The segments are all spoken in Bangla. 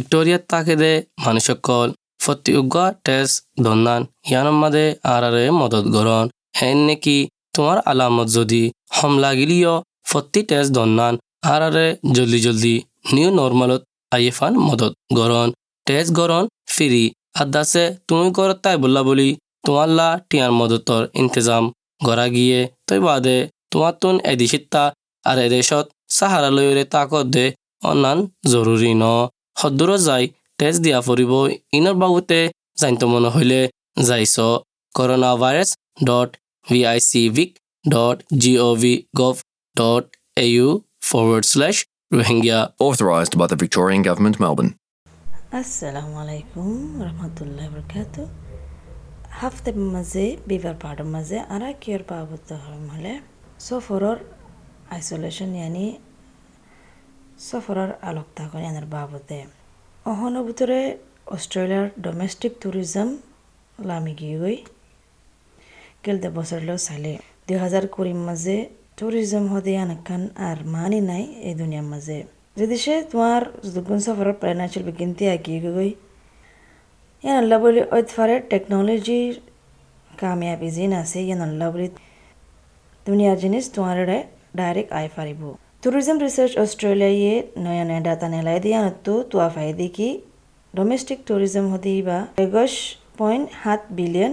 ভিক্টোরিয়াত তাকেদে মানুষকল ফতি উগা টেস দন্নান ইয়ানম মাদে আরারে মদত গরন হেন নেকি তোমার আলামত যদি হম লাগিলিও ফতি টেস দন্নান আরারে জলদি জলদি নিউ নর্মালত আইফান মদত গরন টেস গরন ফিরি আদাসে তুমি করত তাই বললা বলি তোমাল্লা টিয়ার মদতর ইন্তজাম গড়া গিয়ে তৈ বাদে তোমার তুন এদিশিত্তা আর এদেশত সাহারা লয়রে তাকত দে অন্যান জরুরি ন সদ্দুর যাই তেজ দিয়া ফুৰিব ইনৰ বাবুতে জানিত মন হইলে যাইছ corona virus dot V I C vic dot G O V gov dot A U forward slash Rohingya. Authorised by the Victorian Government, Melbourne. আসসালামু আলাইকুম রহমতুল্লাহ বরকাত হাফতে মাঝে বিবার পাহাড়ের মাঝে আর কিয়র পাবত হলে সফরর আইসোলেশন ইয়ানি সফরর আলোক থাকুন ইয়ানের বাবতে। অহনৰ ভিতৰে অষ্ট্ৰেলিয়াৰ ডমেষ্টিক টুৰিজম লামি গিয়ে কেলতে বছরলেও চালে। দুই হাজার কুড়ির মাঝে টুরিজম হদে আনাকান আর মানি নাই এই দুনিয়ার মাঝে যদি সে তোমার দুগুণ সফরের প্ল্যান আছিল বিকিনতে আঁকিয়ে গই ইয়ান আল্লাহ বলি ওইফারে টেকনোলজির কামিয়াবি জিন আছে ইয়ান আল্লাহ বলি দুনিয়ার জিনিস তোমার ডাইরেক্ট আই পারিব টুরিজম রিসার্চ অস্ট্রেলিয়ায় নয়া নয়া ডাটা নেলাই দিয়া নতো তোয়া ফাইদি কি ডোমেস্টিক টুরিজম হদি বা এগশ পয়েন্ট সাত বিলিয়ন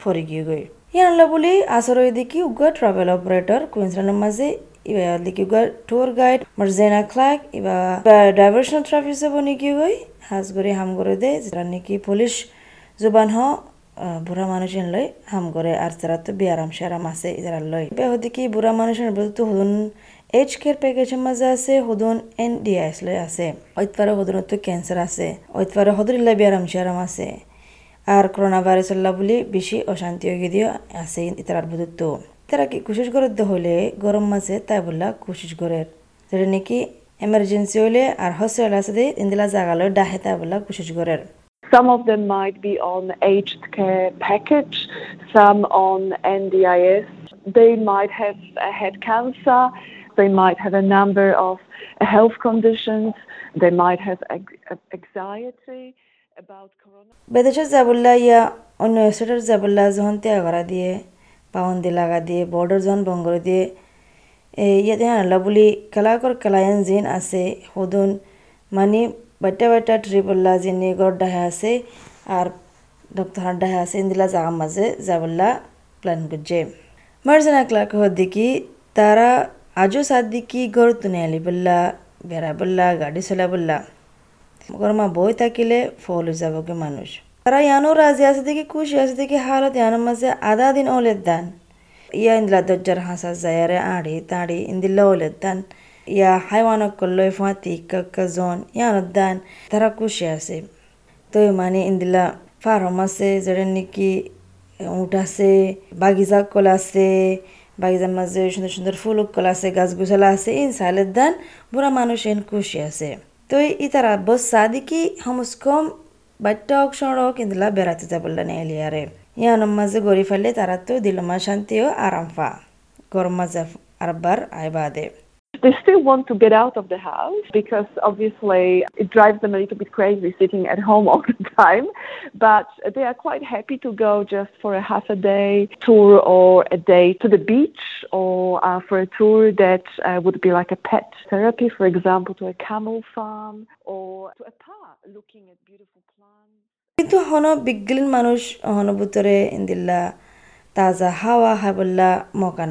ফরি গিয়ে গই ইয়ান আল্লাহ বলি আসর দিকে উগা ট্রাভেল অপারেটর কুইন্সল্যান্ডের মাঝে liki uga tour guide marzena clark iba diversion traffic se boni ki goi. হাজ করে হাম করে দে যেটা নাকি পুলিশ জুবান হ বুড়া মানুষের লই হাম করে আর তারা তো বিয়ারাম সেরাম আছে যারা লই হদি কি বুড়া মানুষের বলতো হুদুন এইচ কেয়ার প্যাকেজের মাঝে আছে হুদুন এন ডি এস লই আছে ঐতপারে হুদুনত তো ক্যান্সার আছে ঐতপারে হদুরিল্লা বিয়ারাম সেরাম আছে আর করোনা ভাইরাসল্লা বলি বেশি অশান্তি হয়ে গিয়ে আছে ইতার বুধুত্ব তারা কি কোশিশ করে হলে গরম মাঝে তাই বললা কোশিশ করে যেটা নাকি এমার্জেন্সি হলে আর হসপিটাল আছে দে ইন্দিলা জাগালো ডাহে তাই বললা কোশিশ করে Some of them might be on aged care package, some on NDIS. They might have had cancer, they might have a number of health conditions, they might have anxiety about corona. বেদেশে যাবল্লা ইয়া অন্য স্টেটের যখন করা দিয়ে পাবন্দি লাগা দিয়ে বর্ডার জন বঙ্গর দিয়ে ইয়াতে আনলা বুলি কালাকর কালায়ন জিন আছে সদুন মানে বাটা বাটা ট্রিপল্লা জিনি গড় ডাহে আছে আর ডক্টর ডাহে আছে ইন্দিলা জাগা মাঝে যাবল্লা প্ল্যান করছে মার্জানা ক্লার্ক হদ্দিকি তারা আজও সাদ্দিকি গড় তুনে আলি বললা বেড়া বললা গাড়ি চলা বললা গরমা বই থাকিলে ফল যাবগে মানুষ তারা ইয়ানো রাজি আছে দেখি খুশি আছে দেখি হালত ইয়ানোর মাঝে আধা দিন ওলের দান ইয়া ইন্দিলা দরজার হাসা যায়ারে আড়ি তাড়ি ইন্দিল্লা ওলের দান ইয়া হাইওয়ানক করল ফাঁতি কাকা জন ইয়ানোর দান তারা খুশি আছে তো মানে ইন্দিলা ফার্ম আছে যেটা নাকি উঠ আছে বাগিচা কল আছে বাগিচার মাঝে সুন্দর সুন্দর ফুল উকল আছে, গাছ গুছালা আছে, ইন সালের দান বুড়া মানুষ এন খুশি আছে। তো ই তারা বস সাদিকি হমস্কম বাচ্চা হোক সড়ক ইন্দুলা বেড়াতে যাবল্লা নেলিয়ারে ইয়ানোর মাঝে গড়ি ফেললে তারা তো দিলমা শান্তি ও আরাম পা গরম মাঝে আরবার আইবাদে। They still want to get out of the house because obviously it drives them a little bit crazy sitting at home all the time. But they are quite happy to go just for a half a day tour or a day to the beach or uh, for a tour that uh, would be like a pet therapy, for example, to a camel farm or to a park looking at beautiful plants. কিন্তু হন বিজ্ঞান মানুষ হন ভিতরে ইন্দিল্লা তাজা হাওয়া হাবল্লা মকা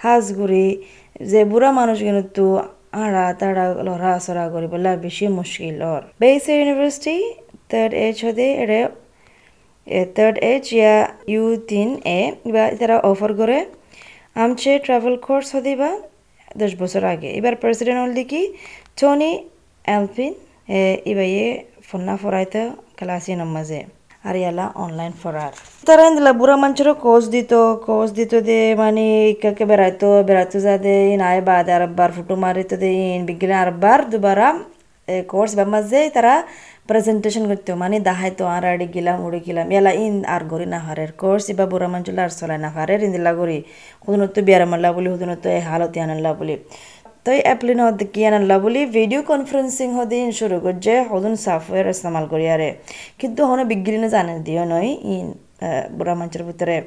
নাফার হাজগুড়ি যে বুড়া মানুষ কিন্তু আড়া তাড়া লড়া সরা করি, বলা বেশি মুশকিল বেসে ইউনিভার্সিটি থার্ড এজ হতে এড়ে থার্ড এজ ইয়া ইউ তিন এ, বা তারা অফার করে। আমছে ট্রাভেল কোর্স হতে বা দশ বছর আগে। এবার প্রেসিডেন্ট হল দেখি টনি এলফিন এবার ইয়ে ফোনা ফরাইতে ক্লাসি নমাজে। আর ইয়ালা অনলাইন ফরার তারা ইন্দিলা বুড়া মানুষেরও কোচ দিত কোচ দিত দে মানে ইকাকে বেড়াইতো বেড়াইতো যা দে ইন আয় বাদ আরবার ফুটো মারিত দে ইন বিজ্ঞান আরবার দুবারা কোর্স বা মাঝে তারা প্রেজেন্টেশন করতো মানে দাহাইতো আর আড়ি গেলাম উড়ে গেলাম এলা ইন আর গরি না হারের কোর্স এবার বুড়া মানুষ আর চলাই না হারের ইন্দিলা গরি হুদনত বিয়ারামাল্লা বলি হুদনত এ হালত আনাল্লা বলি তই এপ্লিন হতে কি আনাল্লা বলি ভিডিও কনফারেন্সিং হতে ইন শুরু করছে হদুন সফটওয়্যার ইস্তেমাল করি আরে কিন্তু হনে বিজ্ঞানী জানে দিও নয় ইন বুড়া মানুষের ভিতরে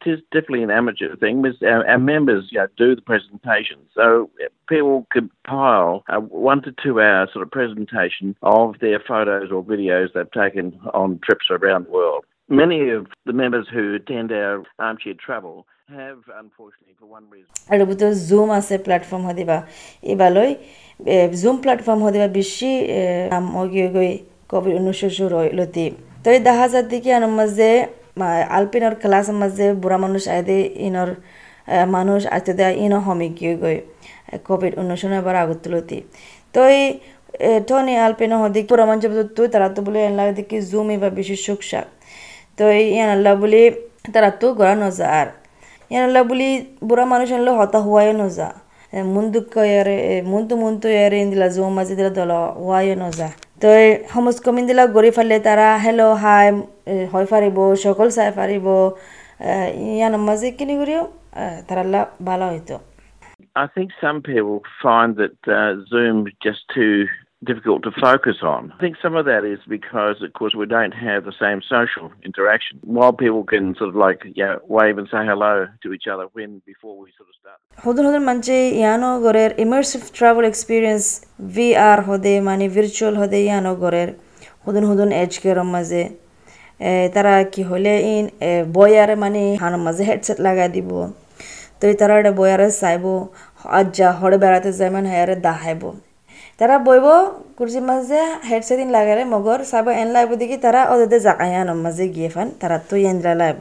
It is definitely an amateur thing. Our, our members you know, do the presentation. So people compile a one to two hour sort of presentation of their photos or videos they've taken on trips around the world. Many of the members who attend our armchair travel আৰু ভিতৰত জুম আছে প্লেটফৰ্ম সদিবা এইবালৈ জুম প্লেটফৰ্ম সদিবা বেছি নাম গৈ কভিড ঊনৈছশ লতি তই দেখা যাত দেখি আনৰ মাজে আলপিনৰ ক্লাছৰ মাজে বুঢ়া মানুহ আইদে ইনৰ মানুহ আইতে দেয় ইনো হমি গিয়ে গৈ কোভিড ঊনৈছশ এবার আগত তুলতি তই টনি আলপিনো হদিক বুঢ়া মানুষ তারা তো বলে এনলা দেখি জুম এবার বেশি সুখ শাক তই ইয়ান আল্লাহ বলি, তারা তো গড়া নজা আর। ಏನಲ್ಲ ಬುಲಿ ಬುರ ಮನುಷ್ಯನಲ್ಲ ಹೊತ್ತ ಹುವಾಯ ನೋಜ ಮುಂದಕ್ಕೆ ಯಾರೆ ಮುಂತು ಮುಂತು ಯಾರೆ ಇಂದಿಲ್ಲ ಜೋ ಮಜಿದಿಲ್ಲ দল হুৱাই নজা তই সমজ কমিন্দিলা গৰি ফালে তাৰা হেল্ল' হাই হৈ পাৰিব সকল চাই পাৰিব ইয়াৰ মাজে কিনি কৰিও তাৰাল্লা ভালো হয়তো I think some people find that uh, Zoom just too difficult to focus on. I think some of that is because, of course, we don't have the same social interaction. While people can sort of like, know, wave and say hello to each other when before we sort of start. hodun hodun manche yano gorer immersive travel experience VR hode mani virtual hode yano gorer hodun hodun edge ke maze তারা কি হলে ইন বয়ারে মানে হানোর মাঝে হেডসেট লাগাই দিব তো তারা বয়ারে চাইব আজ যা হরে বেড়াতে যায় মানে হ্যাঁ দাহাইব তারা বইব কুরসির মাঝে হেডসেট ইন লাগালে মগর সাব এন লাইব দেখি তারা ওদের জাকায়ানোর মাঝে গিয়ে ফান তারা তো এনরা লাইব।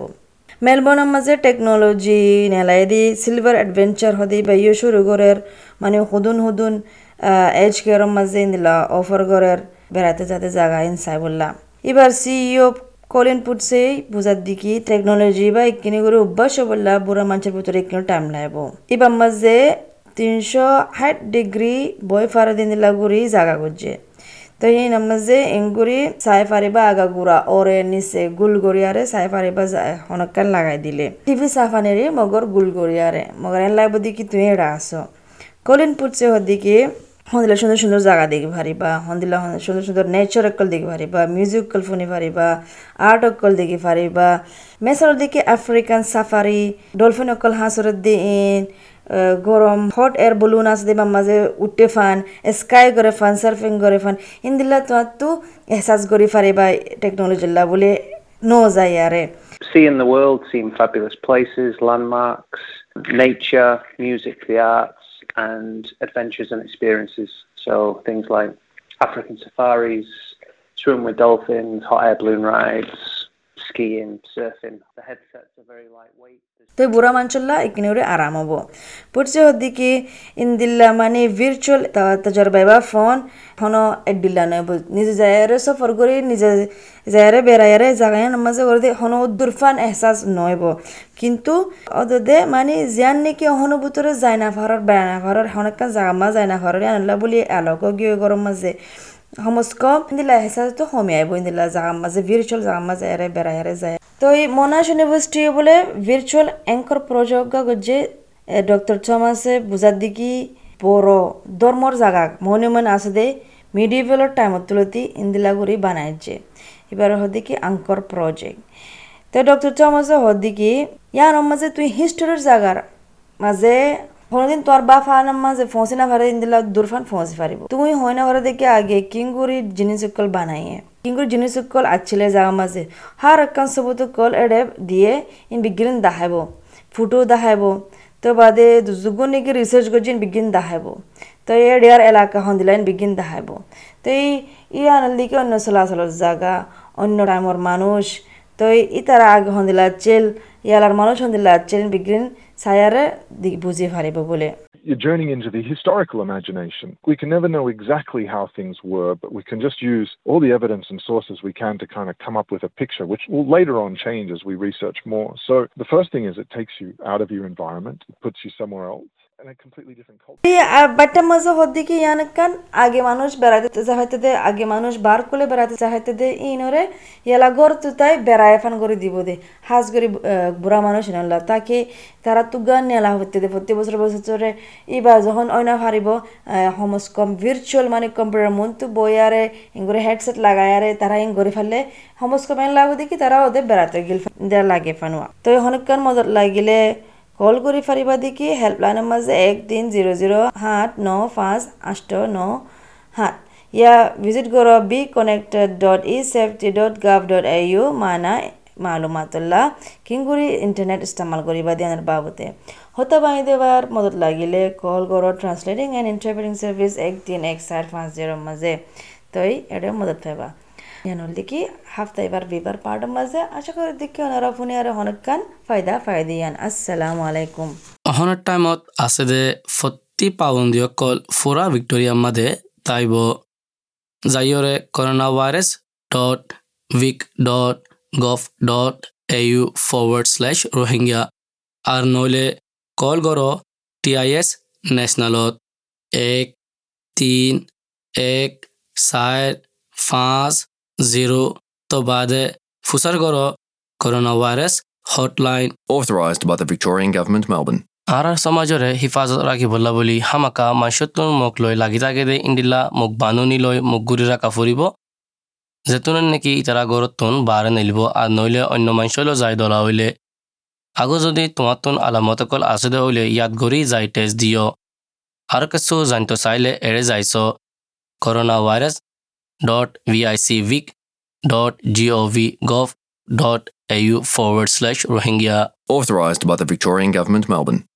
মেলবোর্নের মাঝে টেকনোলজি নেলাই দি সিলভার অ্যাডভেঞ্চার হদি বা ইয়ে শুরু করের মানে হুদুন হুদুন এজ কেয়ারের মাঝে দিলা অফার করের বেড়াতে যাতে জায়গা ইন চাই বললাম এবার সিইও কলিন পুটছে বুঝার দিকে টেকনোলজি বা একখিনি করে অভ্যাস বললা বুড়া মানুষের ভিতরে একখিনি টাইম লাগবো এবার মাঝে তিনশো ষাট ডিগ্রি বই ফারে দিন গুড়ি জাগা করছে তো এই নামাজে এঙ্গুরি চাই ফারিবা আগা গুড়া, ওরে নিচে গুল গড়িয়ারে চাই ফারিবা হনকান লাগাই দিলে। টিভি সাফানেরি মগর গুল গড়িয়ারে মগর এন লাগবো দিকি তুই এড়া আসো। কলিন পুটছে হদিকে হন্দিলা সুন্দর সুন্দর জায়গা দেখি পারিবা হন্দিলা সুন্দর সুন্দর নেচার অকল দেখি পারিবা মিউজিক অকল শুনি পারিবা আর্ট অকল দেখি পারিবা মেসার দিকে আফ্রিকান সাফারি ডলফিন অকল হাঁসরের দিন গরম হট এয়ার বলুন আছে দেবা মাঝে উঠে ফান স্কাই করে ফান সার্ফিং করে ফান ইন্দিল্লা তোমার তো এহসাস করি ফারিবা টেকনোলজি বলে নো যায় আরে। Seeing the world, seeing fabulous places, landmarks, nature, music, the arts, and adventures and experiences. So things like African safaris, swim with dolphins, hot air balloon rides, তো বুড়া মাঞ্চল্লা ইকনিউরে আরাম হব পড়ছে হদিকে ইন্দিল্লা মানে ভিরচুয়াল তজরবা বা ফোন ফোনো এডিল্লা নয় নিজে যায়ারে সফর করে নিজে যায়ারে বেড়ায়ারে জাগায় মাঝে করে হনো দুরফান এহসাস নয়ব কিন্তু অদে মানে জিয়ান নাকি অহনুভূতরে যায় না ফারার বেড়া না ফারার হনেকা জাগা মা যায় না ফারার আনলা বলি আলোক গিয়ে গরম মাঝে সমস্ক ইন্দিলা এহসাসটো কমি আহিব ইন্দিলা জাগা মাঝে ভিরচুয়াল জাগা মাঝে এরে বেড়ায়ারে যায় তো এই ইউনিভার্সিটি বলে ভিরচুয়াল অ্যাঙ্কর প্রযোজ্য গজ্জে ডক্টর থমাসে বুঝার দিকে বড় ধর্মর জাগা মনুমেন্ট আছে দে মিডিভেলর টাইমত তুলতি ইন্দিলাগুড়ি বানাইছে এবার হদিকে আঙ্কর প্রজেক্ট তো ডক্টর থমাসে হদিকে ইয়ার মাঝে তুই হিস্টোরির জাগার মাঝে কোনোদিন তোর বা ফানার মাঝে ফসি না পারে ইন্দিলা দূরফান ফসি পারিব তুমি হয় না পারে দেখে আগে কিঙ্গুরি জিনিস সকল বানাইয়ে। কিংগুর জিনিস কল আছিলে জাগা মাঝে। হার একান সবুত কল এডে দিয়ে ইন বিজ্ঞান দেখাইব। ফুটো দেখাইব। তো বাদে যুগুন নাকি রিসার্চ করছি বিজ্ঞান দেখাইব। তো এর ইয়ার এলাকা হন দিলাইন বিজ্ঞান দেখাইব। তো এই, ই আনাল দিকে অন্য চলাচলের জায়গা অন্য টাইমর মানুষ। তো ই তারা আগে হন দিলা চেল ইয়ালার মানুষ হন দিলা চেল বিজ্ঞান You're journeying into the historical imagination. We can never know exactly how things were, but we can just use all the evidence and sources we can to kind of come up with a picture, which will later on change as we research more. So the first thing is it takes you out of your environment, it puts you somewhere else. বাট্টা মাঝে হদ্দিকে ইয়ানকান আগে মানুষ বেড়াতে চাহাইতে দে আগে মানুষ বার করে বেড়াতে চাহাইতে দে ইনরে ইয়ালা গর তুতাই বেড়ায় ফান করে দিব দে হাজ করি বুড়া মানুষ ইনল্লা তাকে তারা তুগান নেলা হতে দে প্রতি বছর বছরে ইবা যখন অন্য হারিব সমস কম ভিরচুয়াল মানে কম্পিউটার মন তু বইয়ারে ইঙ্গরে হেডসেট লাগায়ারে তারা ইং করে ফেললে সমস কম এন লাগু দেখি তারা ওদের বেড়াতে গিল লাগে ফানুয়া তো হনকান মজত লাগিলে কল কৰি পাৰিবা দেখি হেল্পলাইন হেল্পলাইনৰ মাজে এক তিন জিৰ' জিৰ' সাত ন পাঁচ আঠ ন সাত। ইয়া ভিজিট কৰ be connected dot e safety dot gov dot A U মানা, মালুমাতুল্লাহ। কিংগুৰি ইণ্টাৰনেট ইস্তেমাল কৰিবা দিয়াৰ বাবতে। হতা বাই দেৱাৰ মদত লাগিলে কল কৰ ট্ৰান্সলেটিং এণ্ড ইণ্টাৰপ্ৰিটিং ছাৰ্ভিচ এক তিন এক চাৰ পাঁচ জিৰ'ৰ মাজে। তই এৰে মদত পাবা। ইয়ানোর দিকে হাফতা এবার বিবার পার্টের মাঝে আশা করি দিকে ওনারা ফোনে আর অনেকক্ষণ ফায়দা ফায়দিয়ান আসসালামু আলাইকুম অহনৰ টাইমত আছে দে ফৰ্টি কল ফুৰা ভিক্টৰিয়াৰ মাদে তাইব যাইৰে corona virus dot vic dot gov dot A U forward slash Rohingya আৰু নহ'লে কল কৰ টি আই এছ নেশ্যনেলত এক তিন এক চাৰ পাঁচ জিৰ' তো বাদে ফুচাৰ কৰ corona virus hotline Authorised by the Victorian Government, Melbourne. আর সমাজৰে হিফাজত ৰাখিবলা বুলি হামাকা মাছটোৰ মোক লৈ লাগি থাকে দে ইন্দিলা মোক বানুনি লৈ মোক গুৰি ৰাখা ফুৰিব যেতুনে নেকি ইতাৰা ঘৰত তোন বাৰে নেলিব আৰু নইলে অন্য মাংসলৈ যাই দলা হইলে আগো যদি তোমার তোন আলামত অকল আছে দে হইলে ইয়াত ঘূৰি যাই টেষ্ট দিয় আৰু কিছু জানিত চাইলে এৰে যাইছ corona virus dot dot gov gov dot au forward slash Rohingya. Authorised by the Victorian Government, Melbourne.